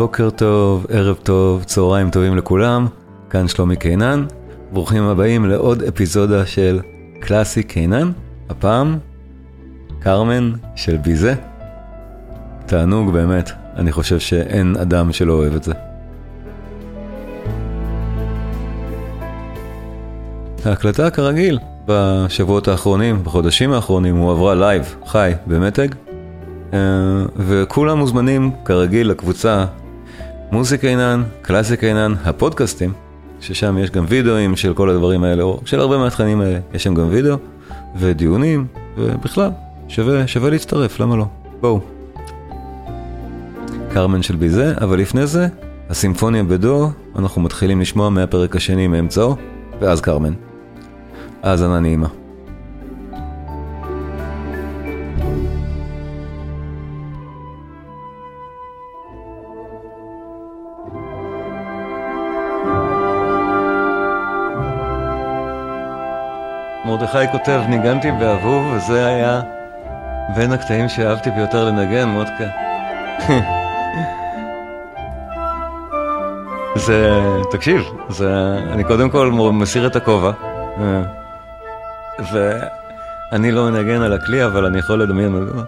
בוקר טוב, ערב טוב, צהריים טובים לכולם, כאן שלומי קינן, ברוכים הבאים לעוד אפיזודה של קלאסי קינן, הפעם כרמן של ביזה. תענוג באמת, אני חושב שאין אדם שלא אוהב את זה. ההקלטה כרגיל, בשבועות האחרונים, בחודשים האחרונים, הוא עברה לייב, חי, במתג. אה, וכולם מוזמנים כרגיל לקבוצה מוזיקה עינן, קלאסיקה עינן, הפודקאסטים, ששם יש גם וידאוים של כל הדברים האלה, או של הרבה מהתכנים האלה, יש שם גם וידאו ודיונים, ובכלל, שווה, שווה להצטרף, למה לא? בואו. קרמן של ביזה, אבל לפני זה, הסימפוניה בדו, אנחנו מתחילים לשמוע מהפרק השני מאמצעו, ואז קרמן. האזנה נעימה. מרדכי כותב, ניגנתי באהוב, וזה היה בין הקטעים שאהבתי ביותר לנגן, מודקה. זה, תקשיב, זה, אני קודם כל מסיר את הכובע, אה, ואני לא מנגן על הכלי, אבל אני יכול לדמיין מדוע.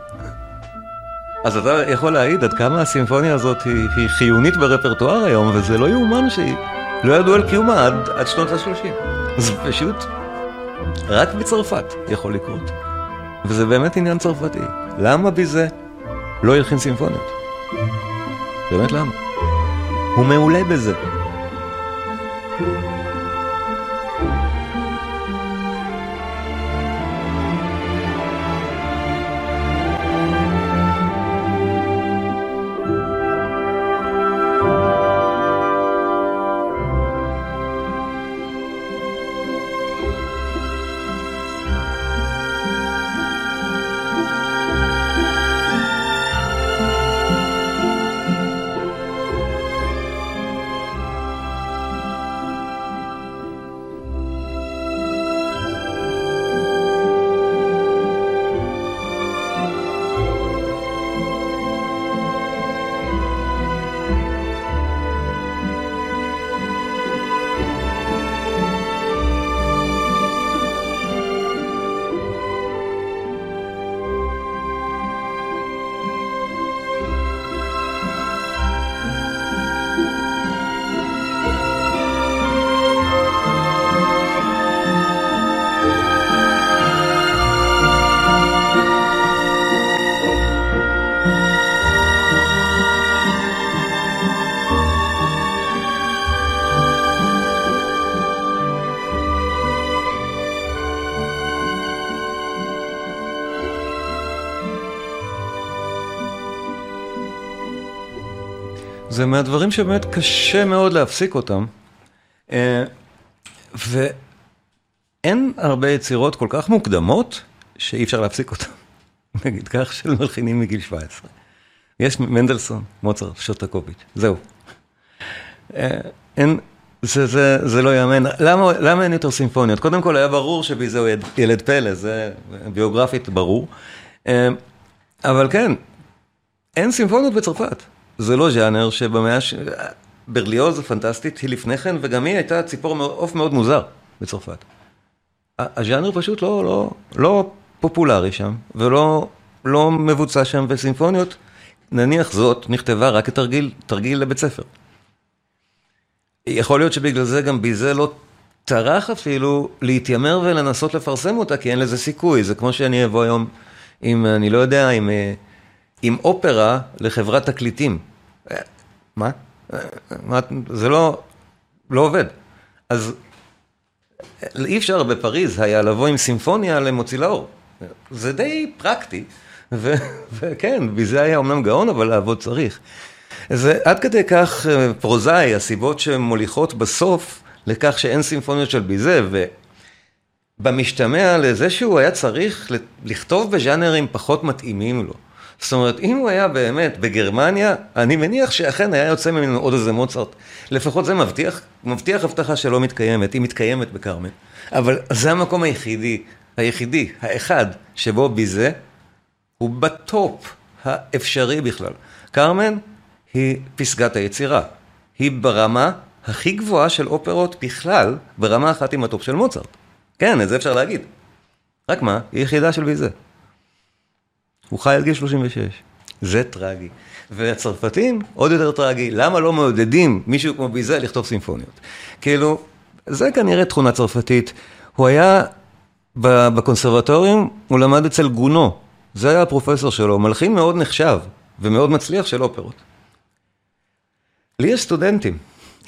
אז אתה יכול להעיד עד כמה הסימפוניה הזאת היא, היא חיונית ברפרטואר היום, וזה לא יאומן שהיא לא ידעו על קיומה עד, עד שנות ה-30. זה פשוט רק בצרפת יכול לקרות. וזה באמת עניין צרפתי. למה בזה לא ילחין סימפוניות? באמת למה? הוא מעולה בזה. זה מהדברים שבאמת קשה מאוד להפסיק אותם. אה, ואין הרבה יצירות כל כך מוקדמות שאי אפשר להפסיק אותן. נגיד כך של מלחינים מגיל 17. יש מנדלסון, מוצרט, שוטקוביץ', זהו. אה, אין, זה, זה, זה לא יאמן. למה, למה אין יותר סימפוניות? קודם כל היה ברור שבי זהו ילד פלא, זה ביוגרפית ברור. אה, אבל כן, אין סימפוניות בצרפת. זה לא ז'אנר שבמאה ש... ברליוז פנטסטית, היא לפני כן, וגם היא הייתה ציפור עוף מאוד מוזר בצרפת. הז'אנר פשוט לא, לא, לא פופולרי שם, ולא לא מבוצע שם, וסימפוניות, נניח זאת, נכתבה רק כתרגיל, תרגיל לבית ספר. יכול להיות שבגלל זה גם ביזה לא טרח אפילו להתיימר ולנסות לפרסם אותה, כי אין לזה סיכוי. זה כמו שאני אבוא היום עם, אני לא יודע, עם... עם אופרה לחברת תקליטים. מה? מה? זה לא, לא עובד. אז אי אפשר בפריז היה לבוא עם סימפוניה למוציא לאור. זה די פרקטי, ו- וכן, בזה היה אמנם גאון, אבל לעבוד צריך. זה עד כדי כך אה, פרוזאי, הסיבות שמוליכות בסוף לכך שאין סימפוניות של ביזה, ובמשתמע לזה שהוא היה צריך לכתוב בז'אנרים פחות מתאימים לו. זאת אומרת, אם הוא היה באמת בגרמניה, אני מניח שאכן היה יוצא ממנו עוד איזה מוצרט. לפחות זה מבטיח, מבטיח הבטחה שלא מתקיימת, היא מתקיימת בכרמל. אבל זה המקום היחידי, היחידי, האחד, שבו ביזה הוא בטופ האפשרי בכלל. כרמן היא פסגת היצירה. היא ברמה הכי גבוהה של אופרות בכלל, ברמה אחת עם הטופ של מוצרט. כן, את זה אפשר להגיד. רק מה, היא יחידה של ביזה. הוא חי עד גיל 36. זה טרגי. והצרפתים, עוד יותר טרגי, למה לא מעודדים מישהו כמו ביזה לכתוב סימפוניות? כאילו, זה כנראה תכונה צרפתית. הוא היה בקונסרבטוריום, הוא למד אצל גונו. זה היה הפרופסור שלו, מלחין מאוד נחשב ומאוד מצליח של אופרות. לי יש סטודנטים.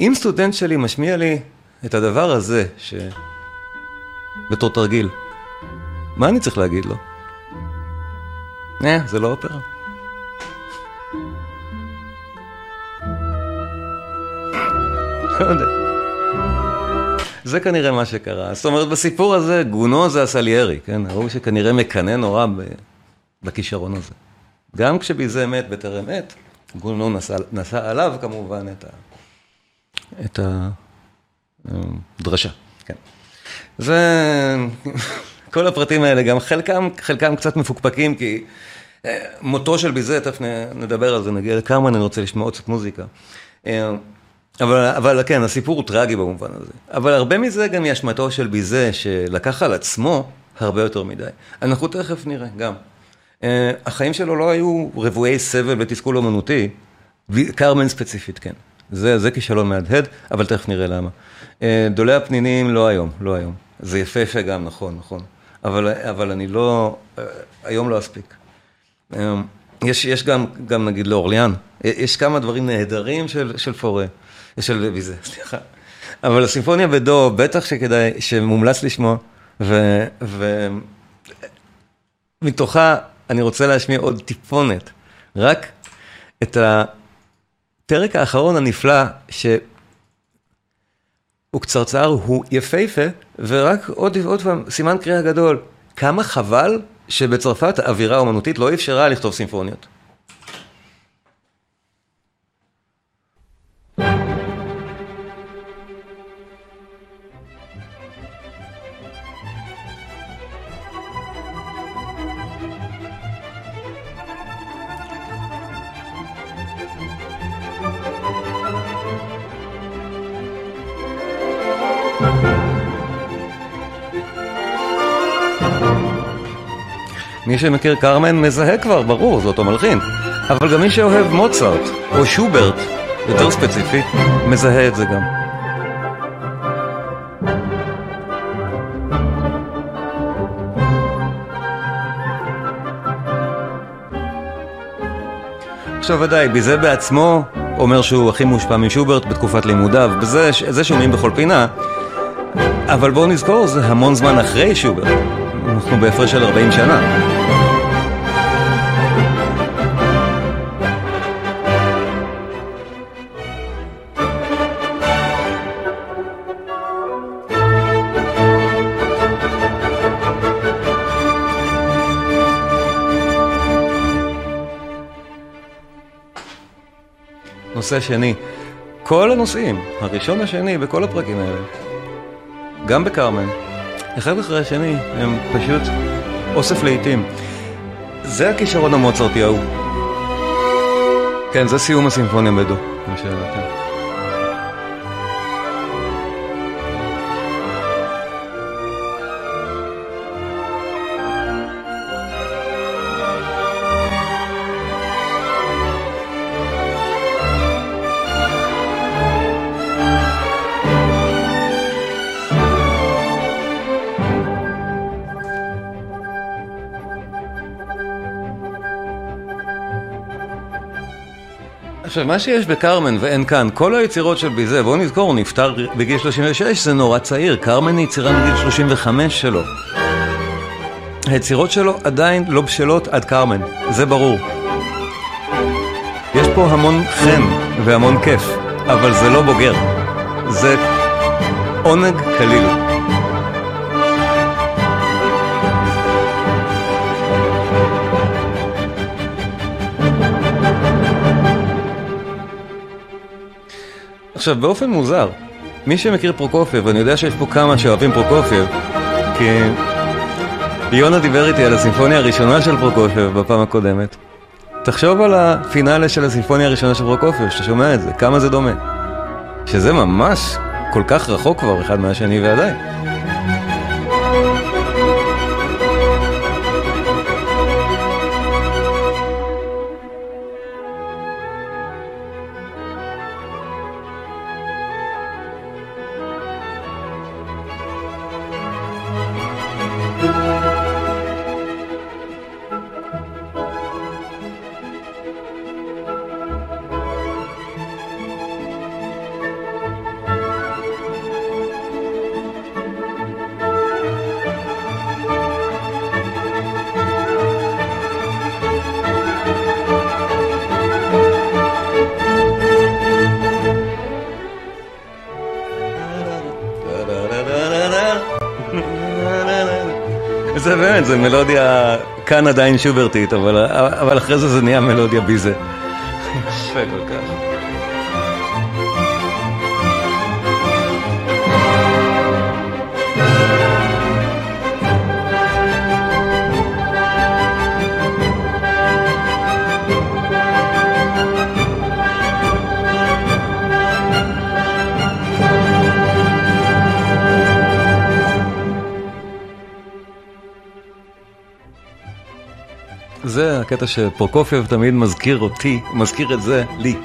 אם סטודנט שלי משמיע לי את הדבר הזה, ש... בתור תרגיל, מה אני צריך להגיד לו? אה, זה לא אופרה. לא. זה כנראה מה שקרה. זאת אומרת, בסיפור הזה, גונו זה הסליירי, כן? ההוא שכנראה מקנא נורא בכישרון הזה. גם כשביזה מת בטרם עת, גונו נשא, נשא עליו כמובן את, ה, את הדרשה, כן. זה, כל הפרטים האלה, גם חלקם, חלקם קצת מפוקפקים, כי אה, מותו של ביזה, תכף נדבר על זה, נגיע לקרמן, אני רוצה לשמוע עוד קצת מוזיקה. אה, אבל, אבל כן, הסיפור הוא טרגי במובן הזה. אבל הרבה מזה גם היא אשמתו של ביזה, שלקח על עצמו הרבה יותר מדי. אנחנו תכף נראה, גם. Uh, החיים שלו לא היו רבויי סבל ותסכול אומנותי, קרמן ספציפית, כן. זה, זה כישלון מהדהד, אבל תכף נראה למה. דולי הפנינים לא היום, לא היום. זה יפהפה גם, נכון, נכון. אבל, אבל אני לא, היום לא אספיק. Uh, יש, יש גם, גם נגיד לאורליאן, יש כמה דברים נהדרים של, של פורה. של ויזה, סליחה. אבל הסימפוניה בדו, בטח שכדאי, שמומלץ לשמוע, ומתוכה אני רוצה להשמיע עוד טיפונת, רק את הפרק האחרון הנפלא, שהוא קצרצר, הוא יפהפה, ורק עוד, עוד פעם, סימן קריאה גדול, כמה חבל שבצרפת האווירה האומנותית לא אפשרה לכתוב סימפוניות. מי שמכיר קרמן מזהה כבר, ברור, זה אותו מלחין. אבל גם מי שאוהב מוצרט, או שוברט, יותר ספציפי, מזהה את זה גם. עכשיו ודאי, בזה בעצמו אומר שהוא הכי מושפע משוברט בתקופת לימודיו, בזה שומעים בכל פינה, אבל בואו נזכור, זה המון זמן אחרי שוברט. אנחנו בהפרש של 40 שנה. נושא שני, כל הנושאים, הראשון השני בכל הפרקים האלה, גם בקרמן, אחד אחרי השני, הם פשוט אוסף לעיתים. זה הכישרון המוצרטי ההוא. כן, זה סיום הסימפוניה בדו, מה מה שיש בקרמן ואין כאן, כל היצירות של ביזה, בואו נזכור, הוא נפטר בגיל 36, זה נורא צעיר, קרמן היא יצירה מגיל 35 שלו. היצירות שלו עדיין לא בשלות עד קרמן, זה ברור. יש פה המון חן והמון כיף, אבל זה לא בוגר. זה עונג קליל. עכשיו, באופן מוזר, מי שמכיר פרוקופייב, ואני יודע שיש פה כמה שאוהבים פרוקופייב, כי יונה דיבר איתי על הסימפוניה הראשונה של פרוקופייב בפעם הקודמת, תחשוב על הפינאלה של הסימפוניה הראשונה של פרוקופייב, שאתה שומע את זה, כמה זה דומה. שזה ממש כל כך רחוק כבר אחד מהשני ועדיין. כאן עדיין שוברטית, אבל, אבל אחרי זה זה נהיה מלודיה ביזה. יפה כל כך. הקטע שפרוקופייב תמיד מזכיר אותי, מזכיר את זה לי.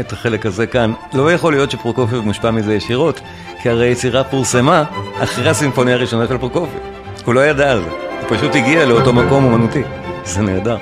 את החלק הזה כאן. לא יכול להיות שפרוקופייב מושפע מזה ישירות, כי הרי היצירה פורסמה אחרי הסימפוניה הראשונה של פרוקופייב. הוא לא ידע על זה, הוא פשוט הגיע לאותו מקום אומנותי. זה נהדר.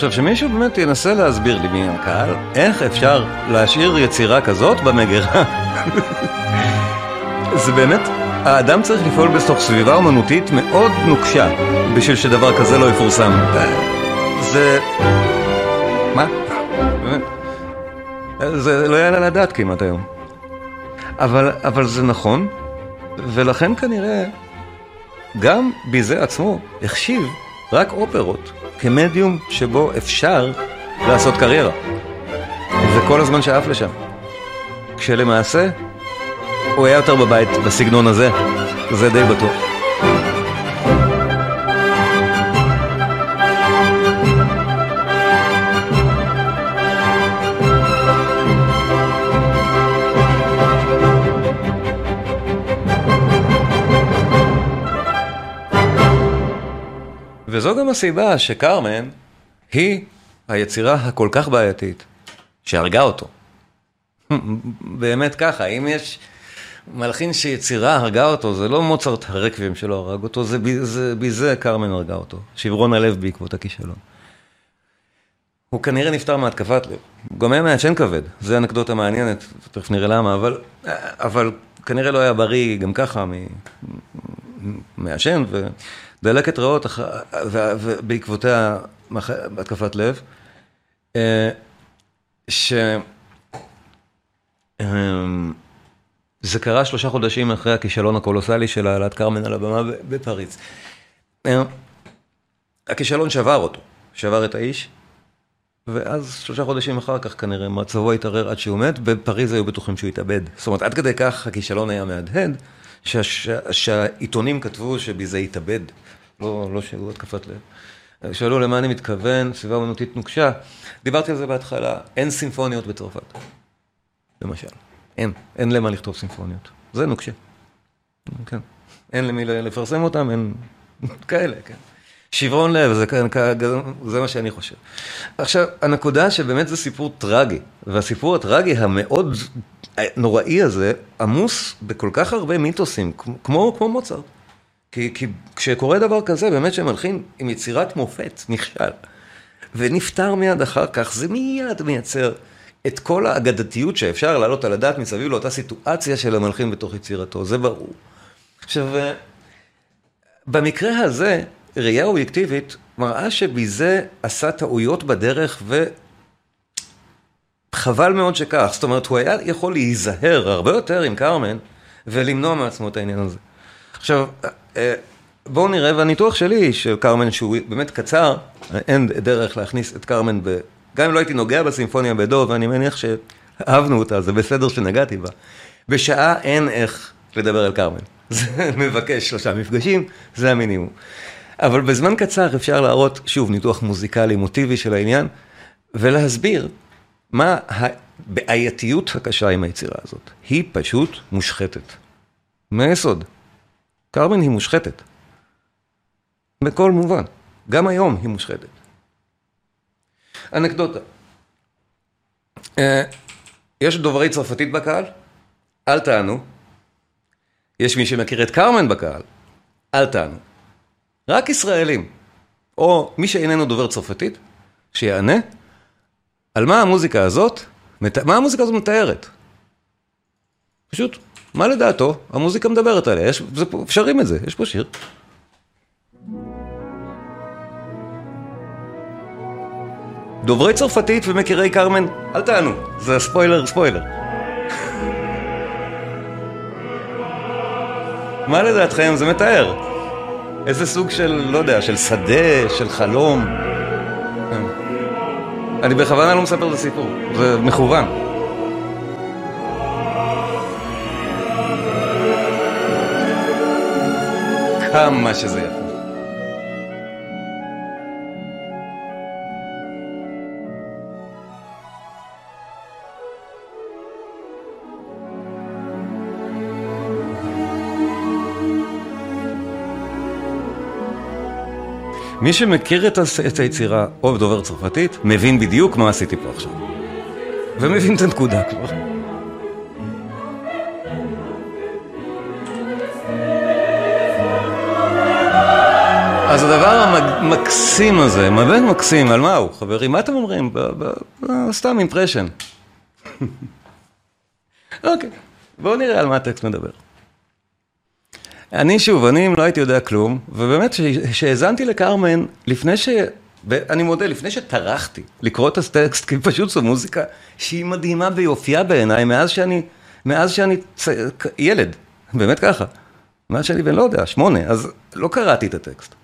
עכשיו, שמישהו באמת ינסה להסביר לי מי הקהל, איך אפשר להשאיר יצירה כזאת במגירה? זה באמת, האדם צריך לפעול בתוך סביבה אומנותית מאוד נוקשה בשביל שדבר כזה לא יפורסם. זה... מה? זה לא יעלה לדעת כמעט היום. אבל, אבל זה נכון, ולכן כנראה גם ביזה עצמו החשיב רק אופרות. כמדיום שבו אפשר לעשות קריירה. וכל הזמן שאף לשם. כשלמעשה, הוא היה יותר בבית בסגנון הזה, זה די בטוח. הסיבה שקרמן היא היצירה הכל כך בעייתית שהרגה אותו. באמת ככה, אם יש מלחין שיצירה הרגה אותו, זה לא מוצרט הרקבים שלו הרג אותו, זה, זה בזה קרמן הרגה אותו. שברון הלב בעקבות הכישלון. הוא כנראה נפטר מהתקפת לב. הוא גם היה מעשן כבד, זו אנקדוטה מעניינת, תכף נראה למה, אבל, אבל כנראה לא היה בריא גם ככה מעשן, ו... דלקת ריאות ובעקבותיה התקפת לב, אה, שזה קרה שלושה חודשים אחרי הכישלון הקולוסלי של העלאת קרמן על הבמה בפריז. אה, הכישלון שבר אותו, שבר את האיש, ואז שלושה חודשים אחר כך כנראה מצבו התערער עד שהוא מת, בפריז היו בטוחים שהוא התאבד. זאת אומרת, עד כדי כך הכישלון היה מהדהד, שהעיתונים כתבו שבזה התאבד. לא, לא שהיו התקפת לב. שאלו למה אני מתכוון, סביבה אמנותית נוקשה. דיברתי על זה בהתחלה, אין סימפוניות בצרפת, למשל. אין, אין למה לכתוב סימפוניות. זה נוקשה. כן. אין למי לפרסם אותם, אין כאלה, כן. שברון לב, זה, זה מה שאני חושב. עכשיו, הנקודה שבאמת זה סיפור טרגי, והסיפור הטרגי המאוד נוראי הזה, עמוס בכל כך הרבה מיתוסים, כמו, כמו מוצרט. כי, כי כשקורה דבר כזה, באמת שמלחין עם יצירת מופת, נכשל, ונפטר מיד אחר כך, זה מיד מייצר את כל האגדתיות שאפשר להעלות על הדעת מסביב לאותה סיטואציה של המלחין בתוך יצירתו, זה ברור. עכשיו, במקרה הזה, ראייה אובייקטיבית מראה שביזה עשה טעויות בדרך וחבל מאוד שכך. זאת אומרת, הוא היה יכול להיזהר הרבה יותר עם קרמן ולמנוע מעצמו את העניין הזה. עכשיו, אה, בואו נראה, והניתוח שלי של קרמן, שהוא באמת קצר, אין דרך להכניס את קרמן, ב... גם אם לא הייתי נוגע בסימפוניה בדו, ואני מניח שאהבנו אותה, זה בסדר שנגעתי בה. בשעה אין איך לדבר על קרמן. זה מבקש שלושה מפגשים, זה המינימום. אבל בזמן קצר אפשר להראות, שוב, ניתוח מוזיקלי מוטיבי של העניין, ולהסביר מה הבעייתיות הקשה עם היצירה הזאת. היא פשוט מושחתת. מהיסוד. קרמן היא מושחתת. בכל מובן. גם היום היא מושחתת. אנקדוטה. אה, יש דוברי צרפתית בקהל? אל תענו. יש מי שמכיר את קרמן בקהל? אל תענו. רק ישראלים, או מי שאיננו דובר צרפתית, שיענה על מה המוזיקה הזאת, מה המוזיקה הזאת מתארת. פשוט, מה לדעתו המוזיקה מדברת עליה, יש, זה, אפשרים את זה, יש פה שיר. דוברי צרפתית ומכירי קרמן, אל תענו, זה ספוילר ספוילר. מה לדעתכם זה מתאר? איזה סוג של, לא יודע, של שדה, של חלום. אני בכוונה לא מספר את הסיפור, זה מכוון. כמה שזה יפה. מי שמכיר את היצירה, או דובר צרפתית, מבין בדיוק מה עשיתי פה עכשיו. ומבין את הנקודה כבר. אז הדבר המקסים הזה, בין מקסים, על מה הוא, חברים? מה אתם אומרים? סתם אימפרשן. אוקיי, בואו נראה על מה הטקסט מדבר. אני שוב, אני אם לא הייתי יודע כלום, ובאמת שהאזנתי לקרמן לפני ש... אני מודה, לפני שטרחתי לקרוא את הטקסט, כי פשוט זו מוזיקה שהיא מדהימה ביופייה בעיניי, מאז שאני, מאז שאני צ... ילד, באמת ככה. מאז שאני בן לא יודע, שמונה, אז לא קראתי את הטקסט.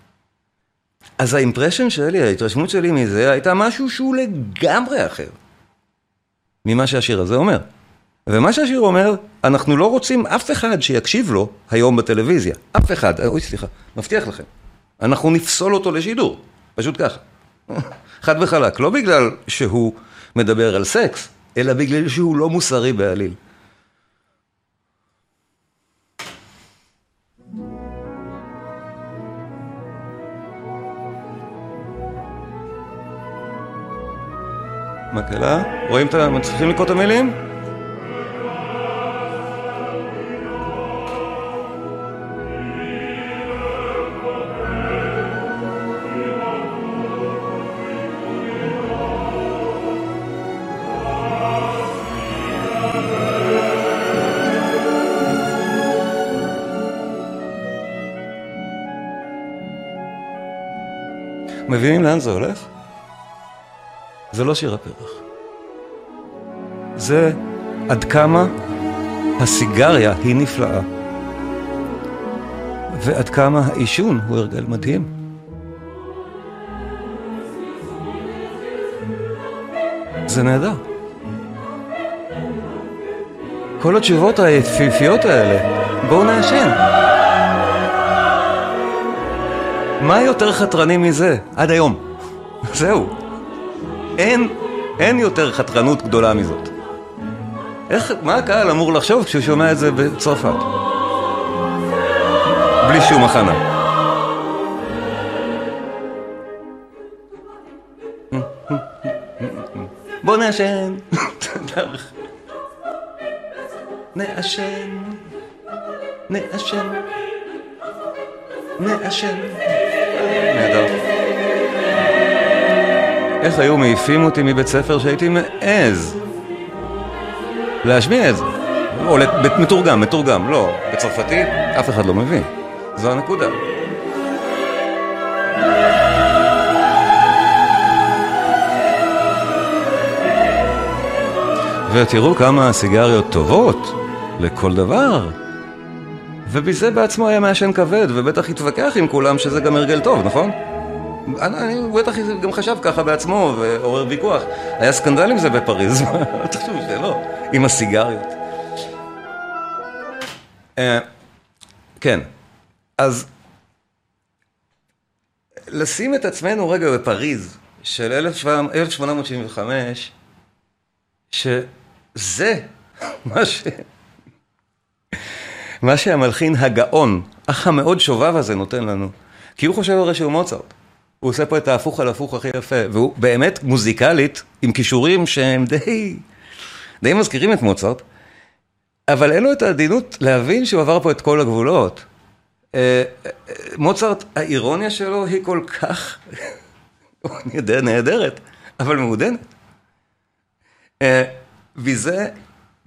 אז האימפרשן שלי, ההתרשמות שלי מזה, הייתה משהו שהוא לגמרי אחר ממה שהשיר הזה אומר. ומה שהשיר אומר, אנחנו לא רוצים אף אחד שיקשיב לו היום בטלוויזיה. אף אחד, אוי סליחה, מבטיח לכם. אנחנו נפסול אותו לשידור, פשוט ככה. חד וחלק, לא בגלל שהוא מדבר על סקס, אלא בגלל שהוא לא מוסרי בעליל. מקהלה, רואים את ה... מצליחים לקרוא את המילים? מבינים לאן זה הולך? זה לא שיר הפרח. זה עד כמה הסיגריה היא נפלאה, ועד כמה העישון הוא הרגל מדהים. זה נהדר. כל התשובות היפיפיות האלה, בואו נעשן. מה יותר חתרני מזה? עד היום. זהו. אין, אין יותר חתרנות גדולה מזאת. איך, מה הקהל אמור לחשוב כשהוא שומע את זה בצרפת? בלי שום הכנה. בוא נעשן. נעשן. נעשן. נעשן. נהדר. איך היו מעיפים אותי מבית ספר שהייתי מעז להשמיע את זה. או מתורגם, מתורגם, לא. בצרפתית אף אחד לא מבין. זו הנקודה. ותראו כמה הסיגריות טובות לכל דבר. ובזה בעצמו היה מעשן כבד, ובטח התווכח עם כולם שזה גם הרגל טוב, נכון? אני בטח גם חשב ככה בעצמו ועורר ויכוח. היה סקנדל עם זה בפריז, תחשוב שלא, עם הסיגריות. אה, כן, אז לשים את עצמנו רגע בפריז של 1875, שזה מה ש... מה שהמלחין הגאון, אך המאוד שובב הזה נותן לנו. כי הוא חושב הרי שהוא מוצרט. הוא עושה פה את ההפוך על הפוך הכי יפה, והוא באמת מוזיקלית, עם כישורים שהם די, די מזכירים את מוצרט, אבל אין לו את העדינות להבין שהוא עבר פה את כל הגבולות. אה, אה, מוצרט, האירוניה שלו היא כל כך, אני יודע, נהדרת, אבל מעודנת. וזה אה,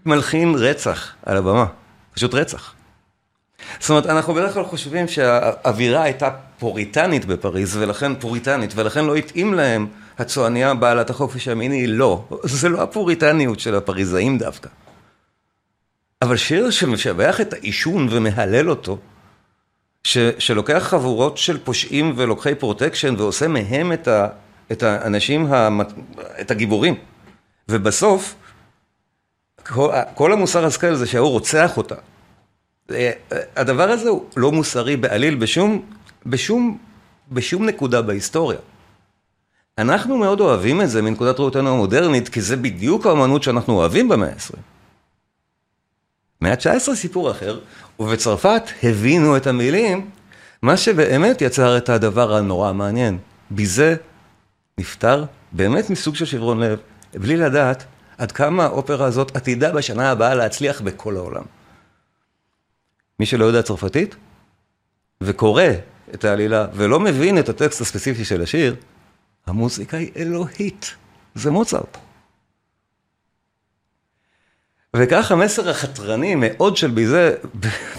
מלחין רצח על הבמה, פשוט רצח. זאת אומרת, אנחנו בדרך כלל חושבים שהאווירה הייתה פוריטנית בפריז, ולכן פוריטנית, ולכן לא התאים להם הצועניה בעלת החופש המיני, לא. זה לא הפוריטניות של הפריזאים דווקא. אבל שיר שמשבח את העישון ומהלל אותו, ש, שלוקח חבורות של פושעים ולוקחי פרוטקשן ועושה מהם את, ה, את האנשים, המת, את הגיבורים. ובסוף, כל, כל המוסר השכל זה שההוא רוצח אותה. הדבר הזה הוא לא מוסרי בעליל בשום, בשום, בשום נקודה בהיסטוריה. אנחנו מאוד אוהבים את זה מנקודת ראותנו המודרנית, כי זה בדיוק האמנות שאנחנו אוהבים במאה ה-20. מאה ה-19 סיפור אחר, ובצרפת הבינו את המילים, מה שבאמת יצר את הדבר הנורא המעניין. ביזה נפטר באמת מסוג של שברון לב, בלי לדעת עד כמה האופרה הזאת עתידה בשנה הבאה להצליח בכל העולם. מי שלא יודע צרפתית, וקורא את העלילה, ולא מבין את הטקסט הספציפי של השיר, המוזיקה היא אלוהית, זה מוצרט. וכך המסר החתרני מאוד של ביזה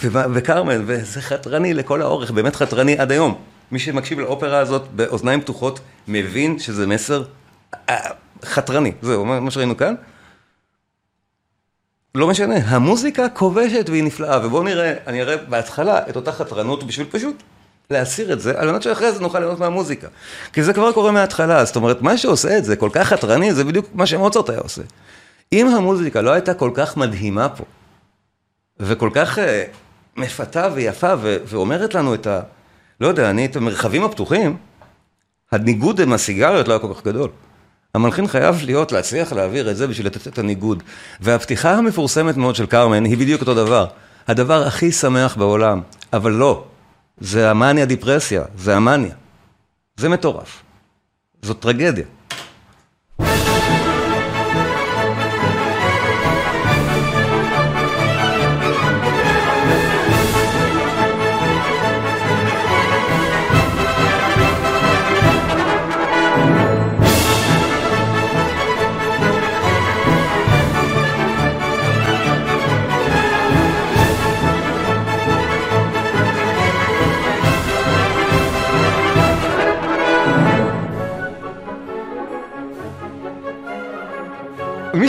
וקרמן, וזה חתרני לכל האורך, באמת חתרני עד היום. מי שמקשיב לאופרה הזאת באוזניים פתוחות, מבין שזה מסר אה, חתרני. זהו, מה שראינו כאן. לא משנה, המוזיקה כובשת והיא נפלאה, ובואו נראה, אני אראה בהתחלה את אותה חתרנות בשביל פשוט להסיר את זה, על מנת שאחרי זה נוכל ליהנות מהמוזיקה. כי זה כבר קורה מההתחלה, זאת אומרת, מה שעושה את זה כל כך חתרני, זה בדיוק מה שמוצרט היה עושה. אם המוזיקה לא הייתה כל כך מדהימה פה, וכל כך uh, מפתה ויפה, ו- ואומרת לנו את ה... לא יודע, אני את המרחבים הפתוחים, הניגוד עם הסיגריות לא היה כל כך גדול. המלחין חייב להיות, להצליח להעביר את זה בשביל לתת את הניגוד. והפתיחה המפורסמת מאוד של קרמן היא בדיוק אותו דבר. הדבר הכי שמח בעולם, אבל לא, זה המאניה דיפרסיה, זה המאניה. זה מטורף. זאת טרגדיה.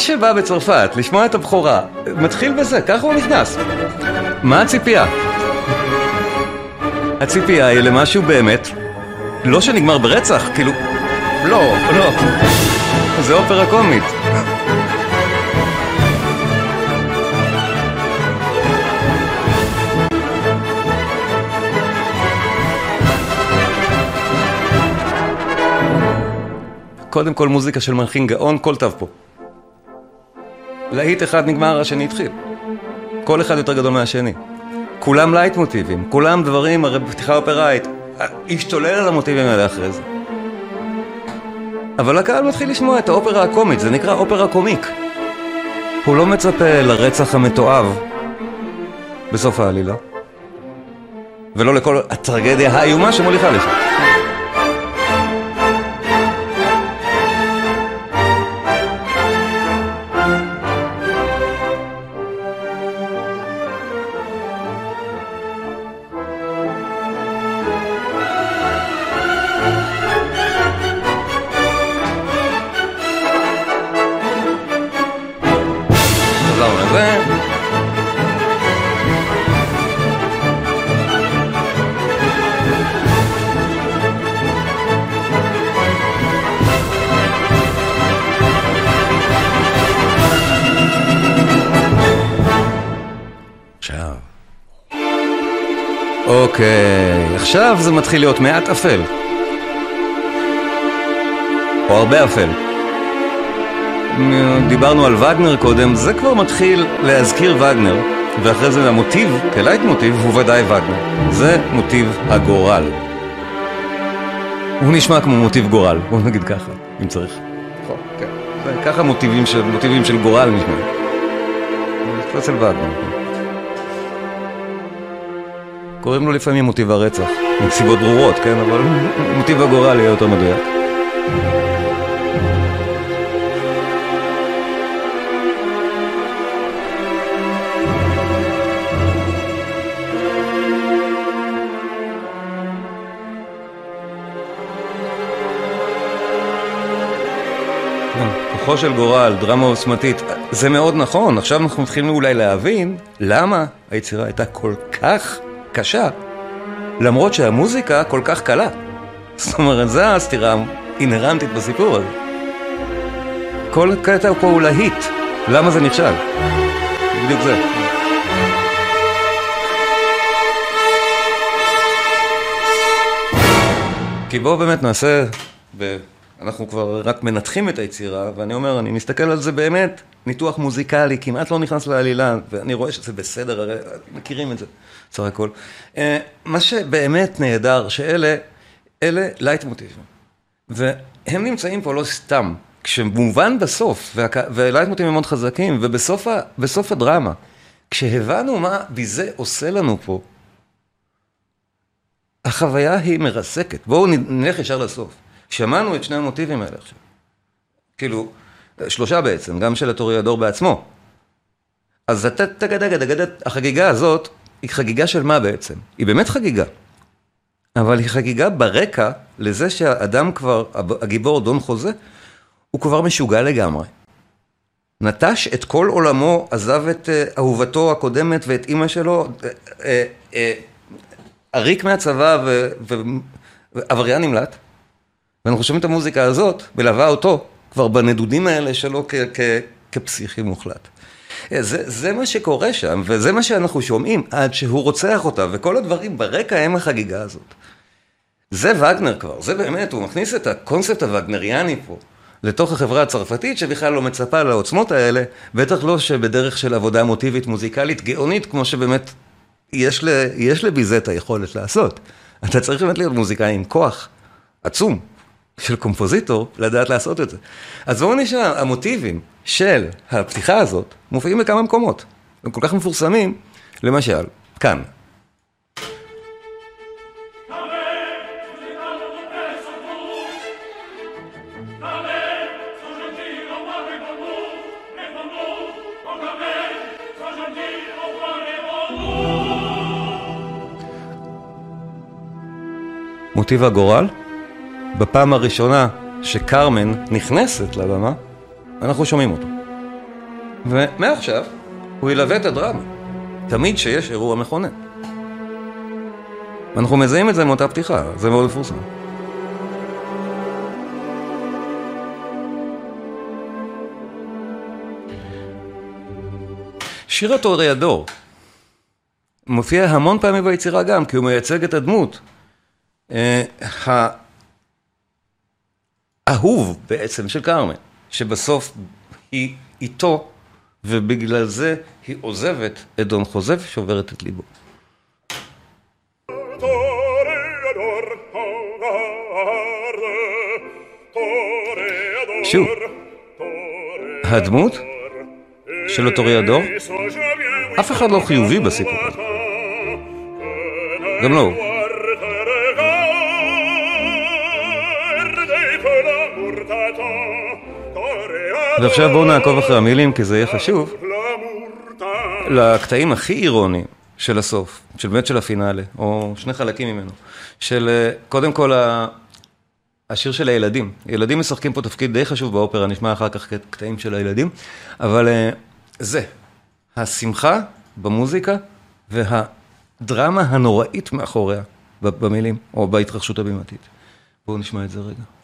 שבא בצרפת לשמוע את הבכורה, מתחיל בזה, ככה הוא נכנס. מה הציפייה? הציפייה היא למשהו באמת, לא שנגמר ברצח, כאילו, לא, לא, זה אופרה קומית. קודם כל מוזיקה של מלחין גאון, כל תו פה. להיט אחד נגמר, השני התחיל. כל אחד יותר גדול מהשני. כולם לייטמוטיבים, כולם דברים, הרי בפתיחה אופראית, השתולל על המוטיבים האלה אחרי זה. אבל הקהל מתחיל לשמוע את האופרה הקומית, זה נקרא opéra comique. הוא לא מצפה לרצח המתועב בסוף העלילה, ולא לכל הטרגדיה האיומה שמוליכה לשם. אוקיי, עכשיו זה מתחיל להיות מעט אפל. או הרבה אפל. דיברנו על וגנר קודם, זה כבר מתחיל להזכיר וגנר, ואחרי זה המוטיב, כלייט מוטיב, הוא ודאי וגנר. זה מוטיב הגורל. הוא נשמע כמו מוטיב גורל, בוא נגיד ככה, אם צריך. נכון, כן. ככה מוטיבים של, מוטיבים של גורל נשמע. זה אצל וגנר. קוראים לו לפעמים מוטיב הרצח, מסיבות ברורות, כן? אבל מוטיב הגורל יהיה יותר מדויק. כוחו של גורל, דרמה עוצמתית, זה מאוד נכון, עכשיו אנחנו מתחילים אולי להבין למה היצירה הייתה כל כך קשה, למרות שהמוזיקה כל כך קלה. זאת אומרת, זו הסתירה האינהרנטית בסיפור הזה. כל קטע פה הוא להיט, למה זה נכשל? בדיוק זה. כי בואו באמת נעשה, ב... אנחנו כבר רק מנתחים את היצירה, ואני אומר, אני מסתכל על זה באמת, ניתוח מוזיקלי, כמעט לא נכנס לעלילה, ואני רואה שזה בסדר, הרי מכירים את זה. בסך הכל. אה, מה שבאמת נהדר, שאלה, אלה לייטמוטיבים. והם נמצאים פה לא סתם. כשמובן בסוף, ולייטמוטיבים מאוד חזקים, ובסוף הדרמה, כשהבנו מה ביזה עושה לנו פה, החוויה היא מרסקת. בואו נלך ישר לסוף. שמענו את שני המוטיבים האלה עכשיו. כאילו, שלושה בעצם, גם של הטוריאדור בעצמו. אז החגיגה הזאת היא חגיגה של מה בעצם? היא באמת חגיגה. אבל היא חגיגה ברקע לזה שהאדם כבר, הגיבור דון חוזה, הוא כבר משוגע לגמרי. נטש את כל עולמו, עזב את uh, אהובתו הקודמת ואת אימא שלו, uh, uh, עריק מהצבא ועבריין נמלט. ואנחנו שומעים את המוזיקה הזאת, מלווה אותו כבר בנדודים האלה שלו כפסיכי מוחלט. זה, זה מה שקורה שם, וזה מה שאנחנו שומעים עד שהוא רוצח אותה, וכל הדברים ברקע הם החגיגה הזאת. זה וגנר כבר, זה באמת, הוא מכניס את הקונספט הווגנריאני פה לתוך החברה הצרפתית, שבכלל לא מצפה לעוצמות האלה, בטח לא שבדרך של עבודה מוטיבית מוזיקלית גאונית, כמו שבאמת יש, ל, יש לביזה את היכולת לעשות. אתה צריך באמת להיות מוזיקאי עם כוח עצום. של קומפוזיטור לדעת לעשות את זה. אז בואו נשאר, המוטיבים של הפתיחה הזאת מופיעים בכמה מקומות. הם כל כך מפורסמים, למשל, כאן. מוטיב הגורל בפעם הראשונה שקרמן נכנסת לבמה, אנחנו שומעים אותו. ומעכשיו הוא ילווה את הדרמה, תמיד שיש אירוע מכונן. אנחנו מזהים את זה מאותה פתיחה, זה מאוד מפורסם. שיר הטוריאדור מופיע המון פעמים ביצירה גם, כי הוא מייצג את הדמות. אה, אהוב בעצם של כרמן, שבסוף היא איתו, ובגלל זה היא עוזבת את דון חוזב, שוברת את ליבו. שוב, הדמות של הטוריאדור, אף אחד לא חיובי בסיפור הזה. גם לא הוא. ועכשיו בואו נעקוב אחרי המילים כי זה יהיה חשוב. לקטעים הכי אירוניים של הסוף, של באמת של הפינאלה, או שני חלקים ממנו, של אה, קודם כל השיר של הילדים. ילדים משחקים פה תפקיד די חשוב באופרה, נשמע אחר כך קטעים של הילדים, אבל אה, זה, השמחה במוזיקה והדרמה הנוראית מאחוריה במילים, או בהתרחשות הבימתית. בואו נשמע את זה רגע.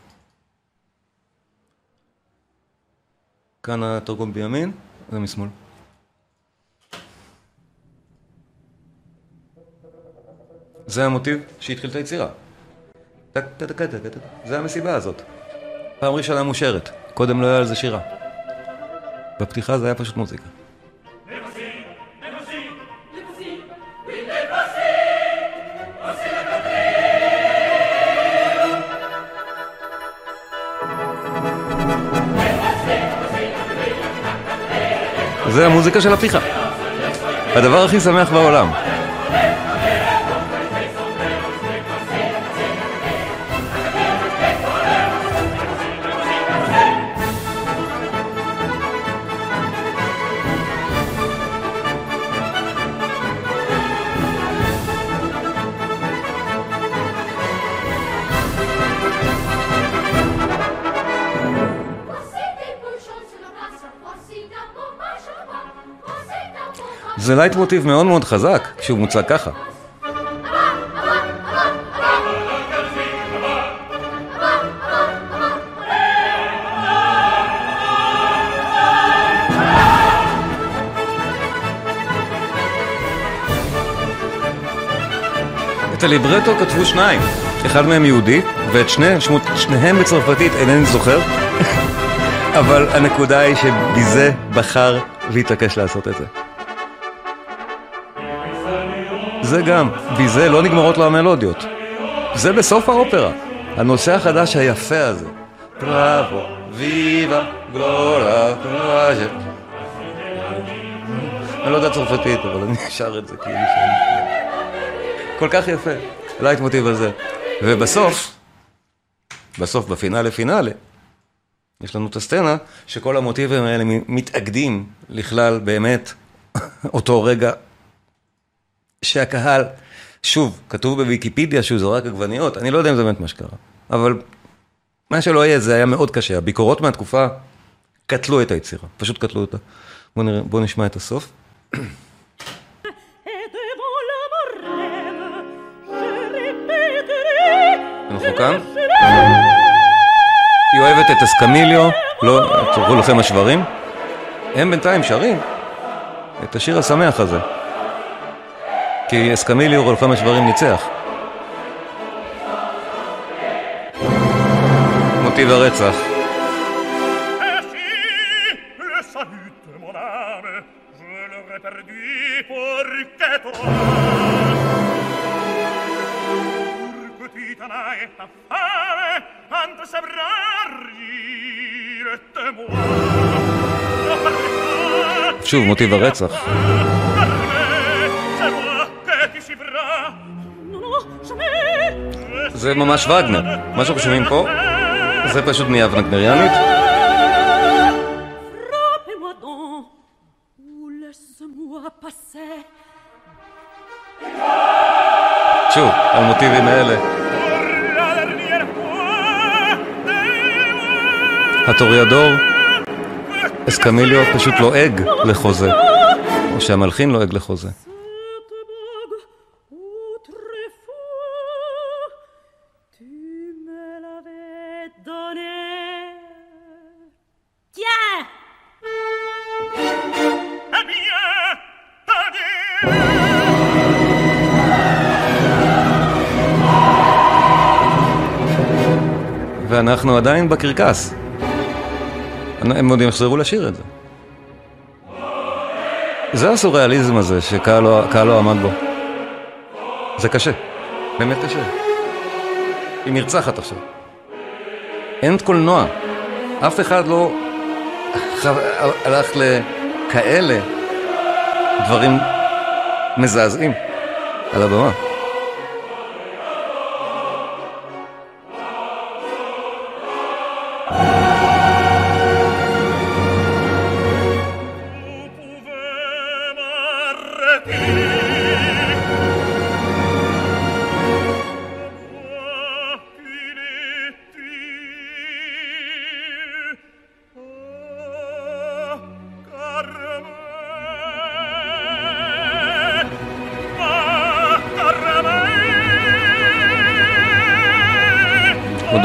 כאן התרגום בימין, זה משמאל. זה המוטיב שהתחיל את היצירה. זה המסיבה הזאת. פעם ראשונה מושרת, קודם לא היה על זה שירה. בפתיחה זה היה פשוט מוזיקה. זה המוזיקה של הפתיחה. הדבר הכי שמח בעולם. זה לייט מוטיב מאוד מאוד חזק כשהוא מוצג ככה. את הליברטו כתבו שניים, אחד מהם יהודי, ואת שני, שמות, שניהם בצרפתית אינני זוכר, אבל הנקודה היא שביזה בחר והתעקש לעשות את זה. זה גם, בזה לא נגמרות לו המלודיות. זה בסוף האופרה. הנושא החדש היפה הזה. בראבו, ויבה, גלורה, קלואז'ה. אני לא יודע צרפתית, אבל אני אשר את זה כאילו שאני... כל כך יפה, לייט מוטיב הזה. ובסוף, בסוף, בפינאלה פינאלה, יש לנו את הסצנה שכל המוטיבים האלה מתאגדים לכלל באמת אותו רגע שהקהל, שוב, כתוב בוויקיפדיה שהוא זורק עגבניות, אני לא יודע אם זה באמת מה שקרה, אבל מה שלא יהיה, זה היה מאוד קשה. הביקורות מהתקופה קטלו את היצירה, פשוט קטלו אותה. בואו בוא נשמע את הסוף. אנחנו כאן. היא אוהבת את אסקמיליו, לא, תראו לכם השברים. הם בינתיים שרים את השיר השמח הזה. כי אסקמיליו רולפם השברים ניצח. מוטיב הרצח. שוב, מוטיב הרצח. זה ממש וגנר. מה שאנחנו שומעים פה, זה פשוט נהיה וגנריאנית. שוב, המוטיבים האלה. הטוריאדור, אסקמיליו פשוט לועג לחוזה, או שהמלחין לועג לחוזה. ואנחנו עדיין בקרקס. הם עוד יחזרו לשיר את זה. זה הסוריאליזם הזה שקהל לא, לא עמד בו. זה קשה, באמת קשה. היא נרצחת עכשיו. אין קולנוע אף אחד לא הלך לכאלה דברים מזעזעים על הבמה.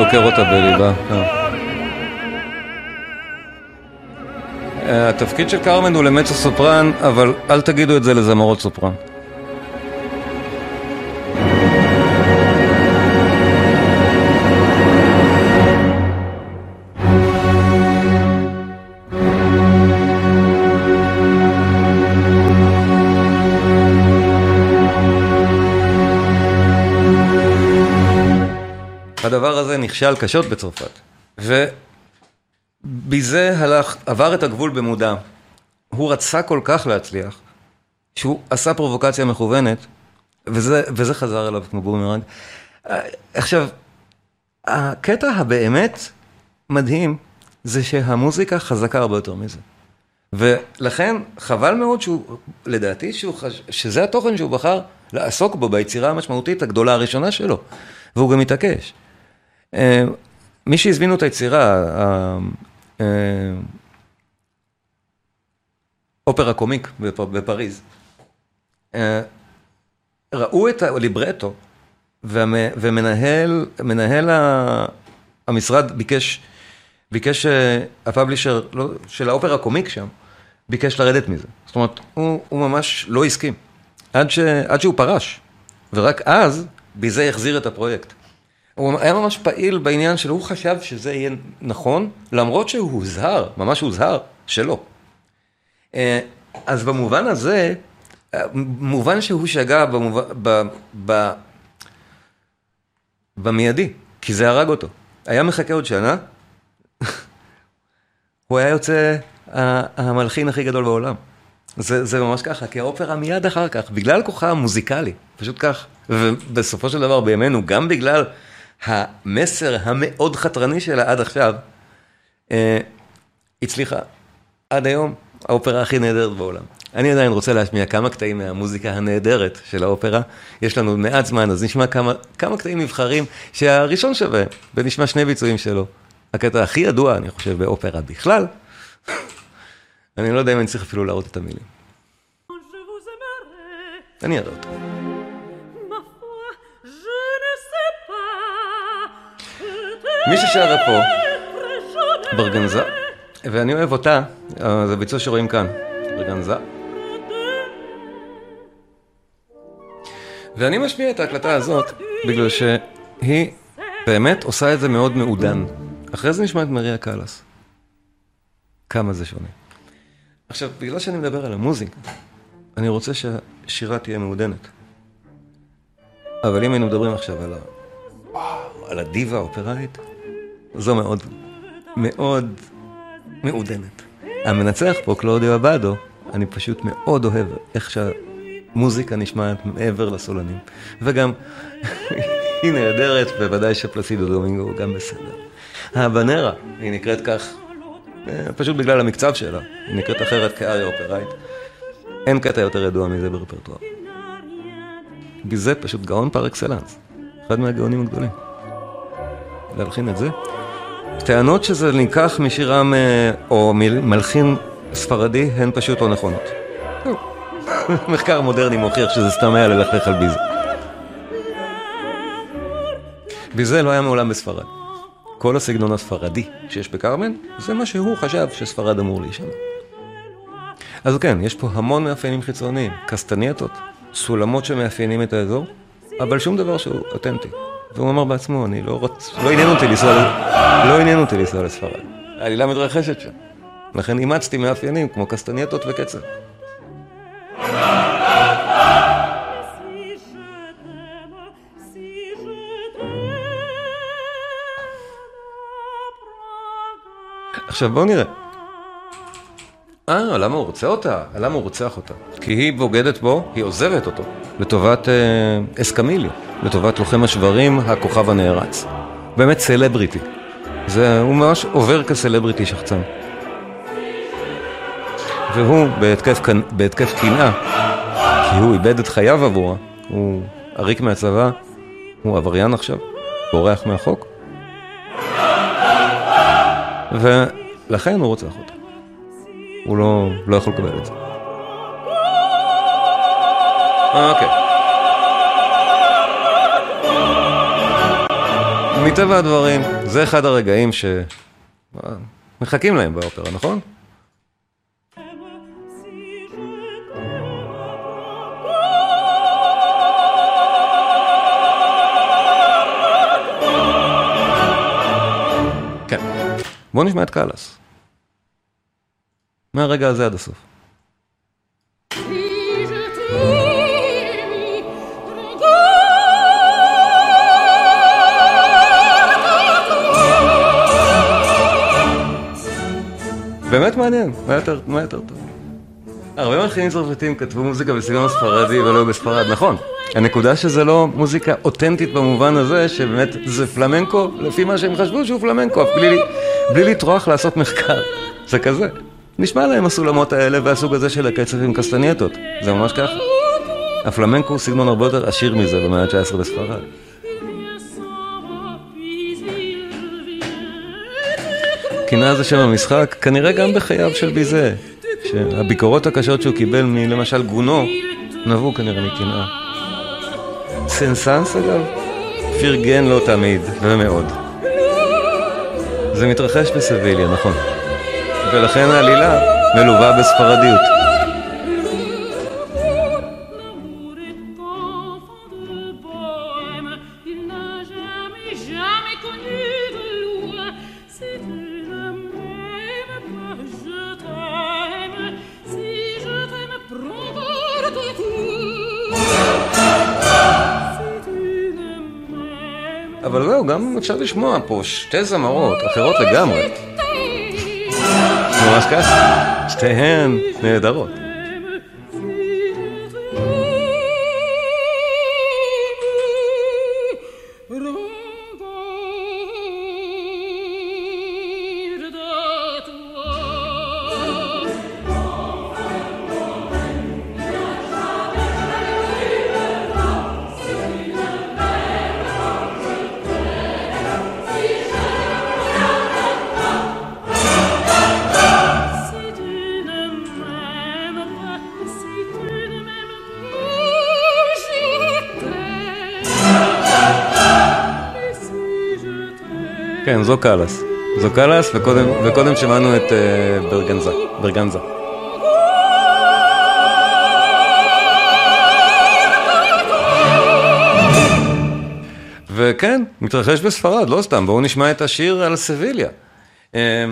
דוקר אותה בליבה. כן. אה, התפקיד של קרמן הוא למצו סופרן, אבל אל תגידו את זה לזמרות סופרן. נכשל קשות בצרפת. ובזה הלך, עבר את הגבול במודע. הוא רצה כל כך להצליח, שהוא עשה פרובוקציה מכוונת, וזה, וזה חזר אליו כמו בומרנג. עכשיו, הקטע הבאמת מדהים, זה שהמוזיקה חזקה הרבה יותר מזה. ולכן חבל מאוד שהוא, לדעתי, שהוא חש... שזה התוכן שהוא בחר לעסוק בו ביצירה המשמעותית הגדולה הראשונה שלו, והוא גם התעקש. אה, מי שהזמינו את היצירה, אופרה קומיק בפריז, אה, ראו את הליברטו, ומנהל מנהל המשרד ביקש, ביקש אה, הפאבלישר לא, של האופרה קומיק שם, ביקש לרדת מזה. זאת אומרת, הוא, הוא ממש לא הסכים, עד, ש, עד שהוא פרש, ורק אז, בזה החזיר את הפרויקט. הוא היה ממש פעיל בעניין שלו, הוא חשב שזה יהיה נכון, למרות שהוא הוזהר, ממש הוזהר, שלא. אה, אז במובן הזה, מובן שהוא שגה במיידי, כי זה הרג אותו. היה מחכה עוד שנה, הוא היה יוצא המלחין הכי גדול בעולם. זה, זה ממש ככה, כי האופרה מיד אחר כך, בגלל כוחה המוזיקלי, פשוט כך. ובסופו של דבר בימינו, גם בגלל המסר המאוד חתרני שלה עד עכשיו, אה, הצליחה עד היום האופרה הכי נהדרת בעולם. אני עדיין רוצה להשמיע כמה קטעים מהמוזיקה הנהדרת של האופרה. יש לנו מעט זמן, אז נשמע כמה, כמה קטעים נבחרים שהראשון שווה, ונשמע שני ביצועים שלו. הקטע הכי ידוע, אני חושב, באופרה בכלל, אני לא יודע אם אני צריך אפילו להראות את המילים. אני אראה אותו. מי ששרה פה, ברגנזה, ואני אוהב אותה, זה ביצוע שרואים כאן, ברגנזה. ואני משמיע את ההקלטה הזאת בגלל שהיא באמת עושה את זה מאוד מעודן. אחרי זה נשמע את מריה קאלאס. כמה זה שונה. עכשיו, בגלל שאני מדבר על המוזיקה, אני רוצה שהשירה תהיה מעודנת. אבל אם היינו מדברים עכשיו על, ה... על הדיבה האופראית, זו מאוד, מאוד מעודנת. המנצח פה, קלודיו אבדו, אני פשוט מאוד אוהב איך שהמוזיקה נשמעת מעבר לסולנים. וגם, היא נהדרת, בוודאי שפלסידו דומינגו גם בסדר. הבנרה, היא נקראת כך, אה, פשוט בגלל המקצב שלה, היא נקראת אחרת כאריה אופראית. אין קטע יותר ידוע מזה ברפרטואר. וזה פשוט גאון פר אקסלנס, אחד מהגאונים הגדולים. להלחין את זה. טענות שזה נלקח משירם אה, או מלחין ספרדי הן פשוט לא נכונות. מחקר מודרני מוכיח שזה סתם היה ללכלך על ביזה. ביזה לא היה מעולם בספרד. כל הסגנון הספרדי שיש בקרמן, זה מה שהוא חשב שספרד אמור להישמע. אז כן, יש פה המון מאפיינים חיצוניים, קסטנייטות, סולמות שמאפיינים את האזור, אבל שום דבר שהוא אותנטי. והוא אמר בעצמו, אני לא רוצה, לא עניין אותי לנסוע, לא עניין אותי לנסוע לספרד. העלילה מתרחשת שם. לכן אימצתי מאפיינים כמו קסטנייטות וקצב. עכשיו בואו נראה. אה, למה הוא רוצה אותה? למה הוא רוצח אותה? כי היא בוגדת בו, היא עוזרת אותו, לטובת אה, לטובת לוחם השברים, הכוכב הנערץ. באמת סלבריטי. זה, הוא ממש עובר כסלבריטי שחצן. והוא בהתקף, קנאה, כי הוא איבד את חייו עבורה, הוא עריק מהצבא, הוא עבריין עכשיו, בורח מהחוק. ולכן הוא רוצח אותה. הוא לא, לא יכול לקבל את זה. אוקיי. מטבע הדברים, זה אחד הרגעים שמחכים להם באופרה, נכון? כן. בואו נשמע את קאלאס. מהרגע הזה עד הסוף. באמת מעניין, מה יותר, טוב? הרבה מלחינים צרפתים כתבו מוזיקה בסגנון הספרדי ולא בספרד, נכון. הנקודה שזה לא מוזיקה אותנטית במובן הזה, שבאמת זה פלמנקו, לפי מה שהם חשבו שהוא פלמנקו, בלי, בלי לטרוח לעשות מחקר. זה כזה. נשמע להם הסולמות האלה והסוג הזה של הקצב עם קסטנייטות. זה ממש ככה. הפלמנקו הוא סגנון הרבה יותר עשיר מזה במאה ה-19 בספרד. קנאה זה שם המשחק, כנראה גם בחייו של ביזה, שהביקורות הקשות שהוא קיבל מלמשל גונו, נבעו כנראה מקנאה. סנסנס אגב, פרגן לו תמיד, ומאוד. זה מתרחש בסביליה, נכון. ולכן העלילה מלווה בספרדיות. אפשר לשמוע פה שתי זמרות אחרות לגמרי. ממש ככה, שתיהן נהדרות. כן, זו קאלאס. זו קאלאס, וקודם, וקודם שמענו את uh, ברגנזה. ברגנזה. וכן, מתרחש בספרד, לא סתם, בואו נשמע את השיר על סביליה. אה,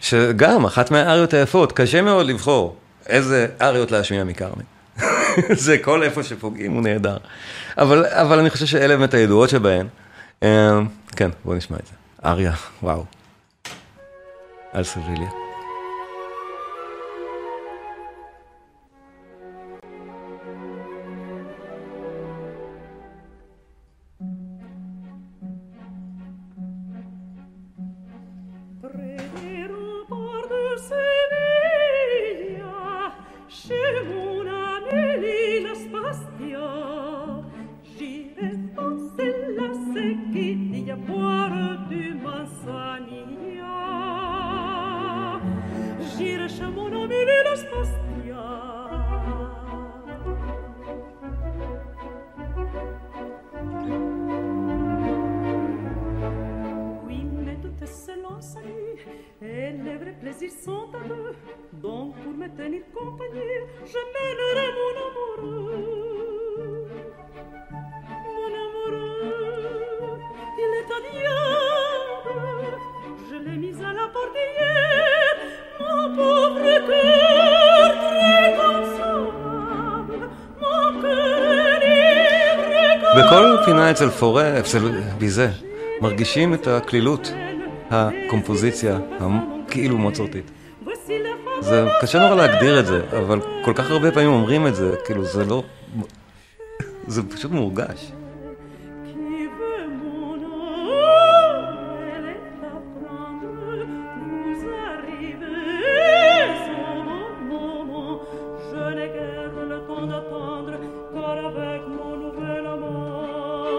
שגם, אחת מהאריות היפות, קשה מאוד לבחור איזה אריות להשמיע מכרמי. זה כל איפה שפוגעים הוא נהדר. אבל, אבל אני חושב שאלה באמת הידועות שבהן. אה, כן, בואו נשמע את זה. אריה, וואו. על סביליה. אצל פורה, אצל ביזה, מרגישים את הקלילות, הקומפוזיציה, כאילו מוצרטית. זה קשה נורא להגדיר את זה, אבל כל כך הרבה פעמים אומרים את זה, כאילו זה לא... זה פשוט מורגש.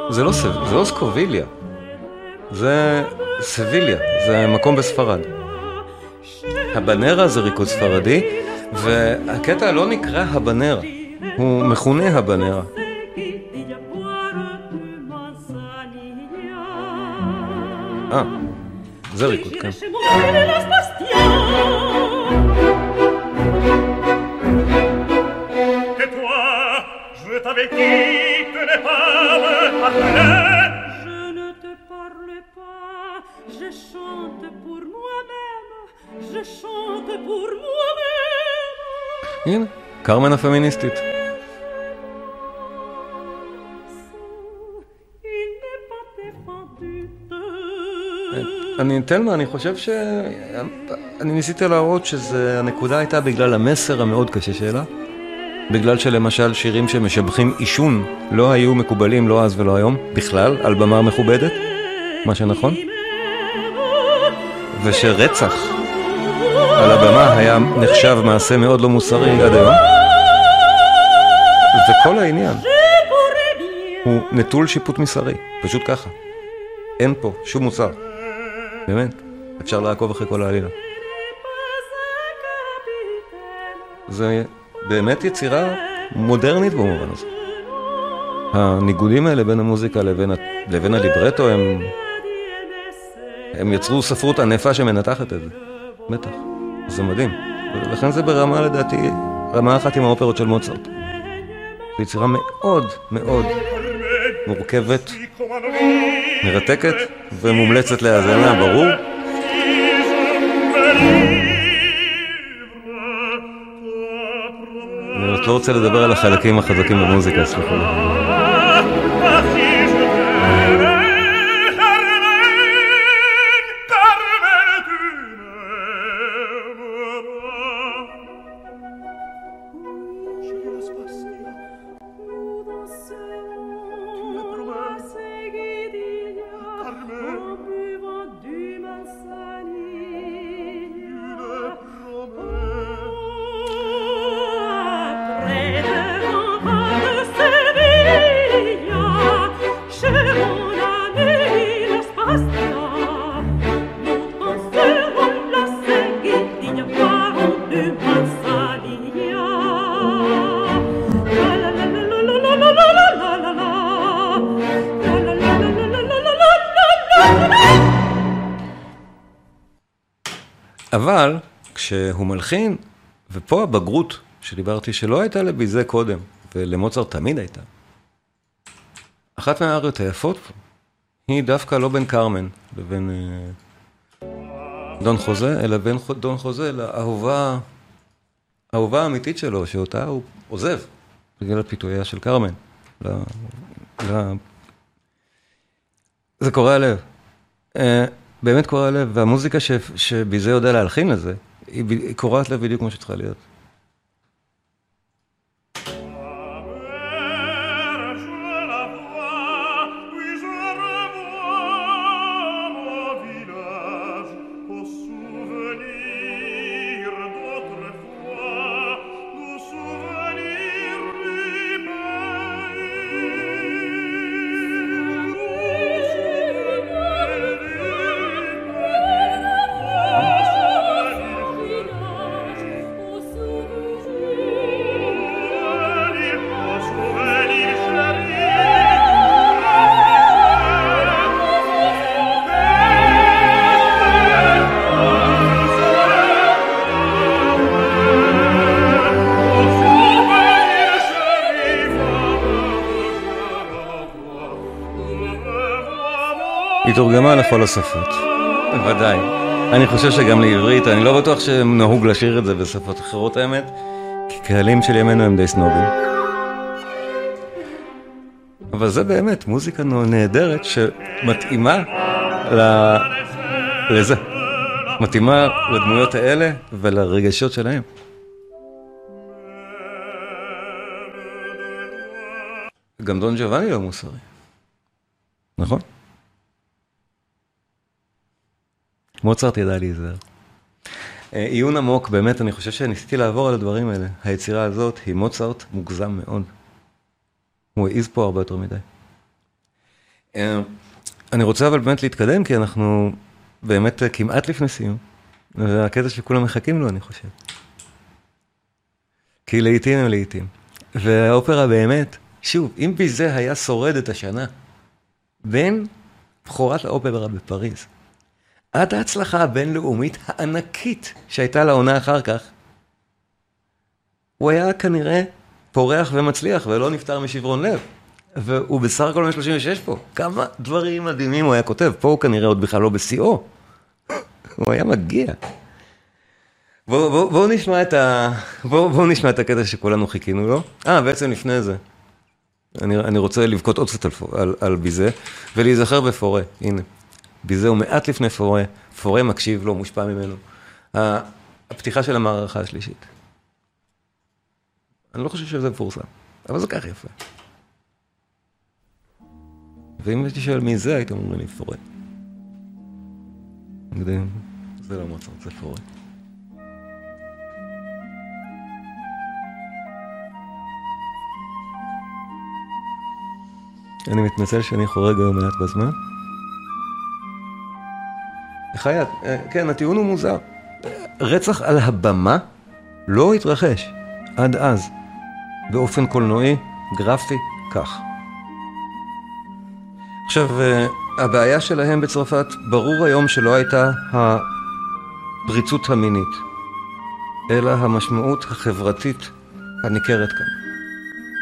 זה לא, זה לא סקוביליה, זה סביליה, זה מקום בספרד. הבנרה זה ריקוד ספרדי, והקטע לא נקרא הבנרה, הוא מכונה הבנרה. אה, זה ריקוד, כן. הנה, קרמן הפמיניסטית. אני אתן מה, אני חושב ש... אני ניסיתי להראות שהנקודה הייתה בגלל המסר המאוד קשה שלה. בגלל שלמשל שירים שמשבחים עישון לא היו מקובלים לא אז ולא היום, בכלל, על במה מכובדת, מה שנכון. ושרצח על הבמה היה נחשב מעשה מאוד לא מוסרי עד היום. וכל העניין הוא נטול שיפוט מסרי, פשוט ככה. אין פה שום מוסר. באמת, אפשר לעקוב אחרי כל העלילה. זה באמת יצירה מודרנית במובן הזה. הניגודים האלה בין המוזיקה לבין, לבין הליברטו הם, הם יצרו ספרות ענפה שמנתחת את זה, בטח, זה מדהים. ולכן זה ברמה לדעתי, רמה אחת עם האופרות של מוצרט. זו יצירה מאוד מאוד מורכבת, מרתקת ומומלצת להאזנה, ברור. אני לא רוצה לדבר על החלקים החזקים במוזיקה, סליחה ופה הבגרות שדיברתי שלא הייתה לביזה קודם, ולמוצרט תמיד הייתה. אחת מהאריות היפות היא דווקא לא בין קרמן לבין אה, דון חוזה, אלא בין דון חוזה לאהובה, האהובה האמיתית שלו, שאותה הוא עוזב בגלל פיתויה של קרמן. ל... ל... זה קורע לב. אה, באמת קורע לב, והמוזיקה. שביזה יודע להלחין לזה, היא קורעת לב בדיוק כמו שצריכה להיות. תורגמה לכל השפות, בוודאי. אני חושב שגם לעברית, אני לא בטוח שנהוג לשיר את זה בשפות אחרות האמת, כי קהלים של ימינו הם די סנובים. אבל זה באמת מוזיקה נהדרת שמתאימה ל... לזה. מתאימה לדמויות האלה ולרגשות שלהם. גם דון ג'ובאני לא מוסרי, נכון? מוצרט ידע להיזהר. אה, עיון עמוק, באמת, אני חושב שניסיתי לעבור על הדברים האלה. היצירה הזאת היא מוצרט מוגזם מאוד. הוא העיז פה הרבה יותר מדי. אה, אני רוצה אבל באמת להתקדם, כי אנחנו באמת כמעט לפני סיום, והקטע שכולם מחכים לו, אני חושב. כי לעיתים הם לעיתים. והאופרה באמת, שוב, אם ביזה היה שורד את השנה, בין בכורת האופרה בפריז, עד ההצלחה הבינלאומית הענקית שהייתה לעונה אחר כך, הוא היה כנראה פורח ומצליח ולא נפטר משברון לב. והוא בסך הכל בן 36 פה. כמה דברים מדהימים הוא היה כותב. פה הוא כנראה עוד בכלל לא בשיאו. הוא היה מגיע. בואו בוא, בוא נשמע ה... בואו בוא נשמע את הקטע שכולנו חיכינו לו. אה, בעצם לפני זה. אני, אני רוצה לבכות עוד קצת על, על, על ביזה, ולהיזכר בפורה. הנה. ביזה הוא מעט לפני פורה, פורה מקשיב לו, מושפע ממנו. הפתיחה של המערכה השלישית. אני לא חושב שזה מפורסם, אבל זה ככה יפה. ואם הייתי שואל מי זה, הייתם אומרים לי פורה. זה לא מוצרט, זה פורה. אני מתנצל שאני חורג היום מעט בזמן. חיית, אה, כן, הטיעון הוא מוזר. רצח על הבמה לא התרחש עד אז, באופן קולנועי, גרפי, כך. עכשיו, אה, הבעיה שלהם בצרפת, ברור היום שלא הייתה הפריצות המינית, אלא המשמעות החברתית הניכרת כאן.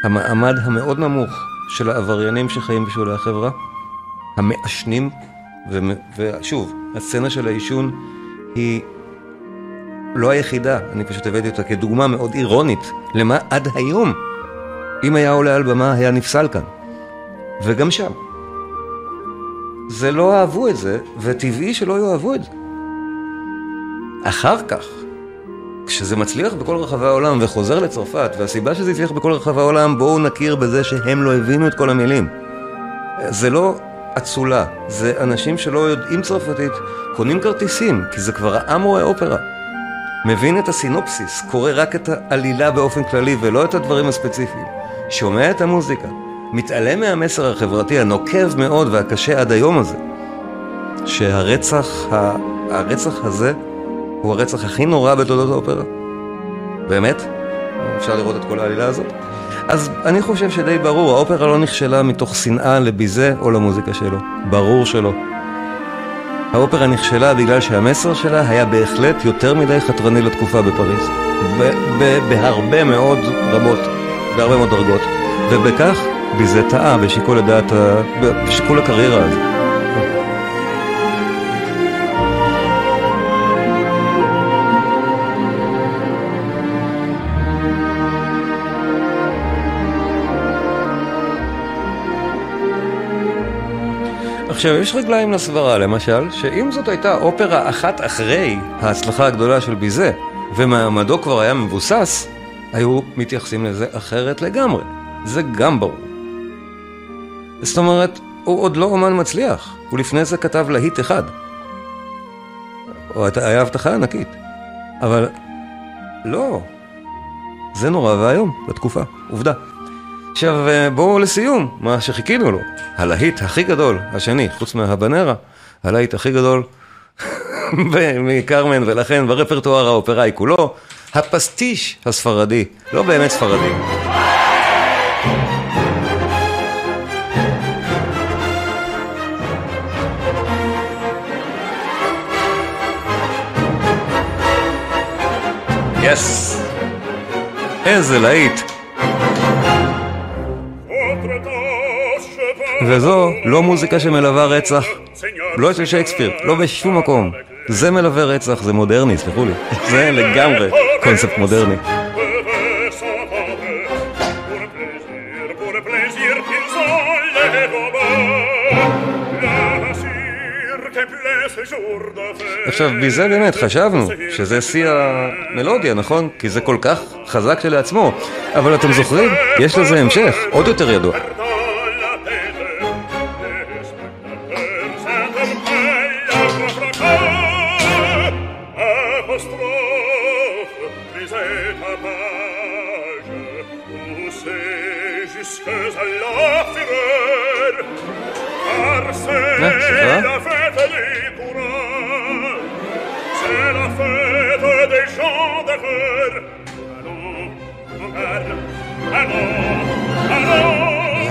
המעמד המאוד נמוך של העבריינים שחיים בשולי החברה, המעשנים, ושוב, הסצנה של העישון היא לא היחידה, אני פשוט הבאתי אותה כדוגמה מאוד אירונית למה עד היום, אם היה עולה על במה, היה נפסל כאן. וגם שם. זה לא אהבו את זה, וטבעי שלא יאהבו את זה. אחר כך, כשזה מצליח בכל רחבי העולם וחוזר לצרפת, והסיבה שזה הצליח בכל רחבי העולם, בואו נכיר בזה שהם לא הבינו את כל המילים. זה לא אצולה, זה אנשים שלא יודעים צרפתית, קונים כרטיסים, כי זה כבר העם רואה אופרה. מבין את הסינופסיס, קורא רק את העלילה באופן כללי ולא את הדברים הספציפיים. שומע את המוזיקה, מתעלם מהמסר החברתי הנוקב מאוד והקשה עד היום הזה, שהרצח, הרצח הזה הוא הרצח הכי נורא בתולדות האופרה. באמת? אפשר לראות את כל העלילה הזאת? אז אני חושב שדי ברור, האופרה לא נכשלה מתוך שנאה לביזה או למוזיקה שלו. ברור שלא. האופרה נכשלה בגלל שהמסר שלה היה בהחלט יותר מדי חתרני לתקופה בפריז. בהרבה מאוד רמות, בהרבה מאוד דרגות. ובכך ביזה טעה בשיקול הדעת, בשיקול הקריירה הזאת. עכשיו, יש רגליים לסברה, למשל, שאם זאת הייתה אופרה אחת אחרי ההצלחה הגדולה של ביזה, ומעמדו כבר היה מבוסס, היו מתייחסים לזה אחרת לגמרי. זה גם ברור. זאת אומרת, הוא עוד לא אומן מצליח, הוא לפני זה כתב להיט אחד. או היה הבטחה ענקית. אבל לא, זה נורא ואיום בתקופה, עובדה. עכשיו אה, בואו לסיום, מה שחיכינו לו, הלהיט הכי גדול, השני, חוץ מהבנרה, הלהיט הכי גדול מקרמן, ולכן ברפרטואר האופראי כולו, הפסטיש הספרדי, לא באמת ספרדי. יס! איזה להיט! וזו לא מוזיקה שמלווה רצח, לא אצל שייקספיר, לא בשום מקום. זה מלווה רצח, זה מודרני, סלחו לי. זה לגמרי קונספט מודרני. עכשיו, בזה באמת חשבנו שזה שיא המלודיה, נכון? כי זה כל כך חזק כשלעצמו. אבל אתם זוכרים? יש לזה המשך, עוד יותר ידוע.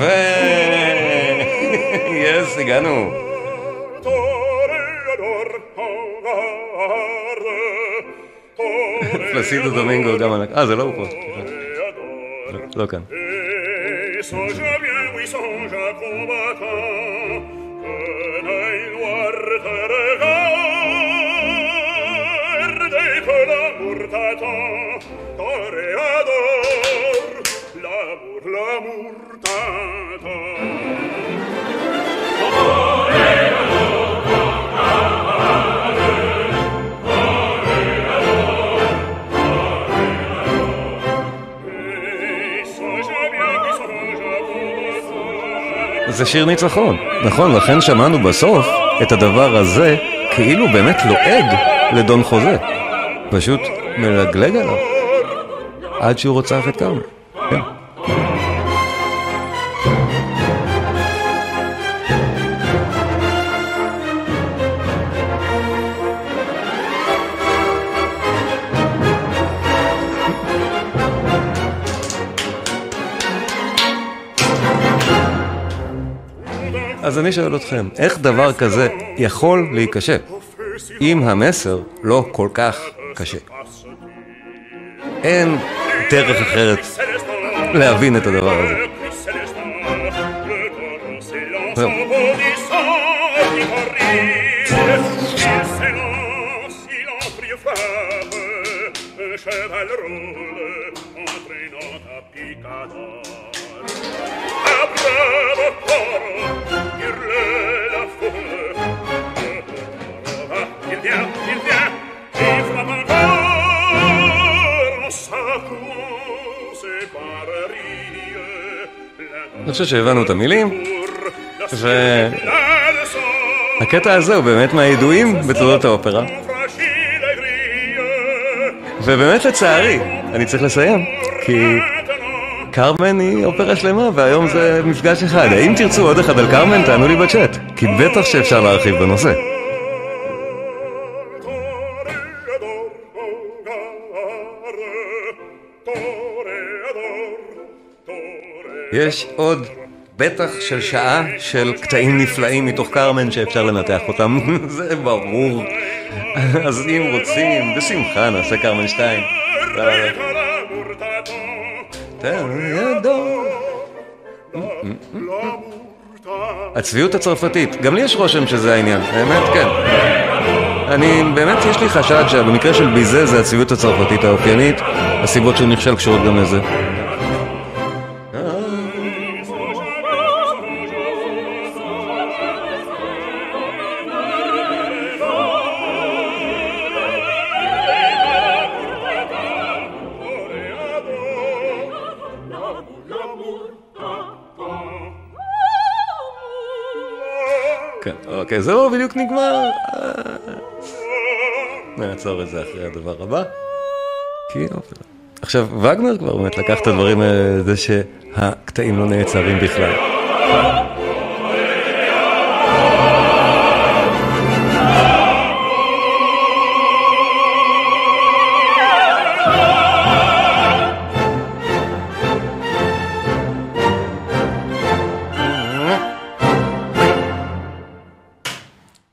ו... יס, הגענו. פלסידו דומינגו גם על... אה, זה לא הוא פה. לא כאן. זה שיר ניצחון, נכון, לכן שמענו בסוף את הדבר הזה כאילו באמת לועג לדון חוזה. פשוט מלגלג עליו עד שהוא רוצח את קרמן. אז אני שואל אתכם, איך דבר כזה יכול להיכשל, אם המסר לא כל כך קשה? אין דרך אחרת להבין את הדבר הזה. זהו. אני חושב שהבנו את המילים, והקטע הזה הוא באמת מהידועים בתולדות האופרה. ובאמת לצערי, אני צריך לסיים, כי קרמן היא אופרה שלמה, והיום זה מפגש אחד. האם תרצו עוד אחד על קרמן? תענו לי בצ'אט, כי בטח שאפשר להרחיב בנושא. יש עוד בטח של שעה של קטעים נפלאים מתוך קרמן שאפשר לנתח אותם, זה ברור. אז אם רוצים, בשמחה נעשה קרמן 2. הצביעות הצרפתית, גם לי יש רושם שזה העניין, האמת כן. אני, באמת יש לי חשד שבמקרה של ביזה זה הצביעות הצרפתית האופיינית, הסיבות שהוא נכשל קשורות גם לזה. אוקיי, זה לא בדיוק נגמר. נעצור את זה אחרי הדבר הבא. אופרה. עכשיו, וגנר כבר באמת לקח את הדברים האלה, זה שהקטעים לא נעצרים בכלל.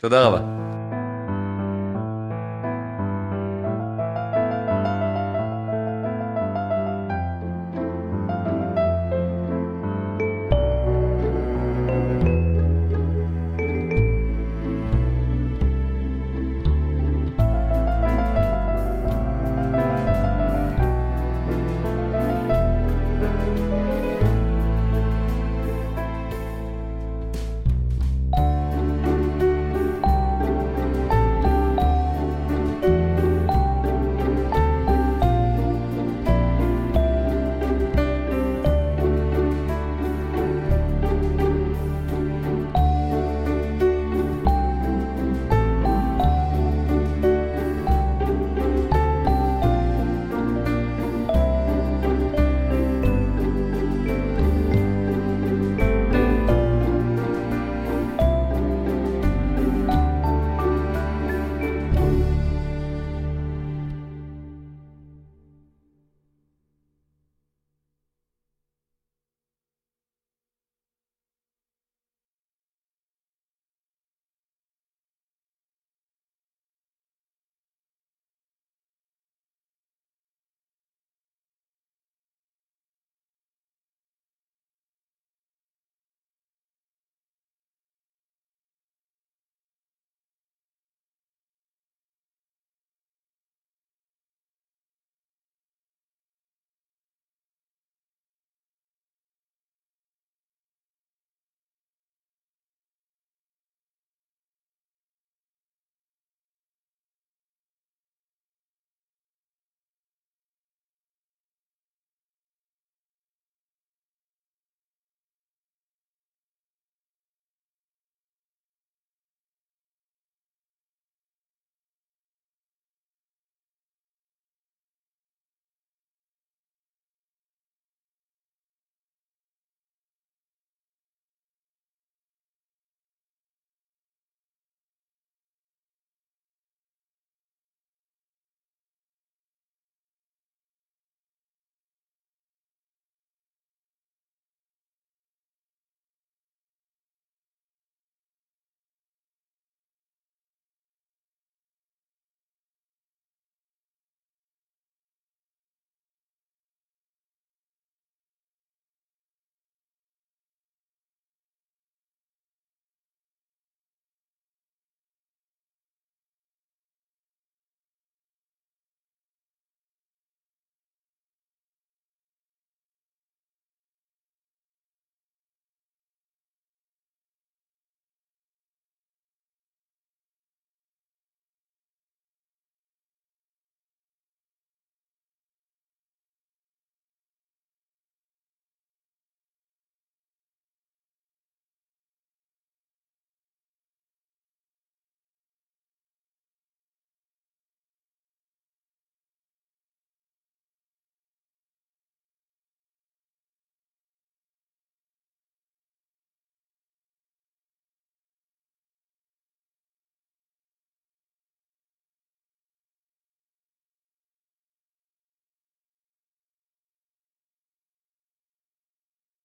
תודה רבה.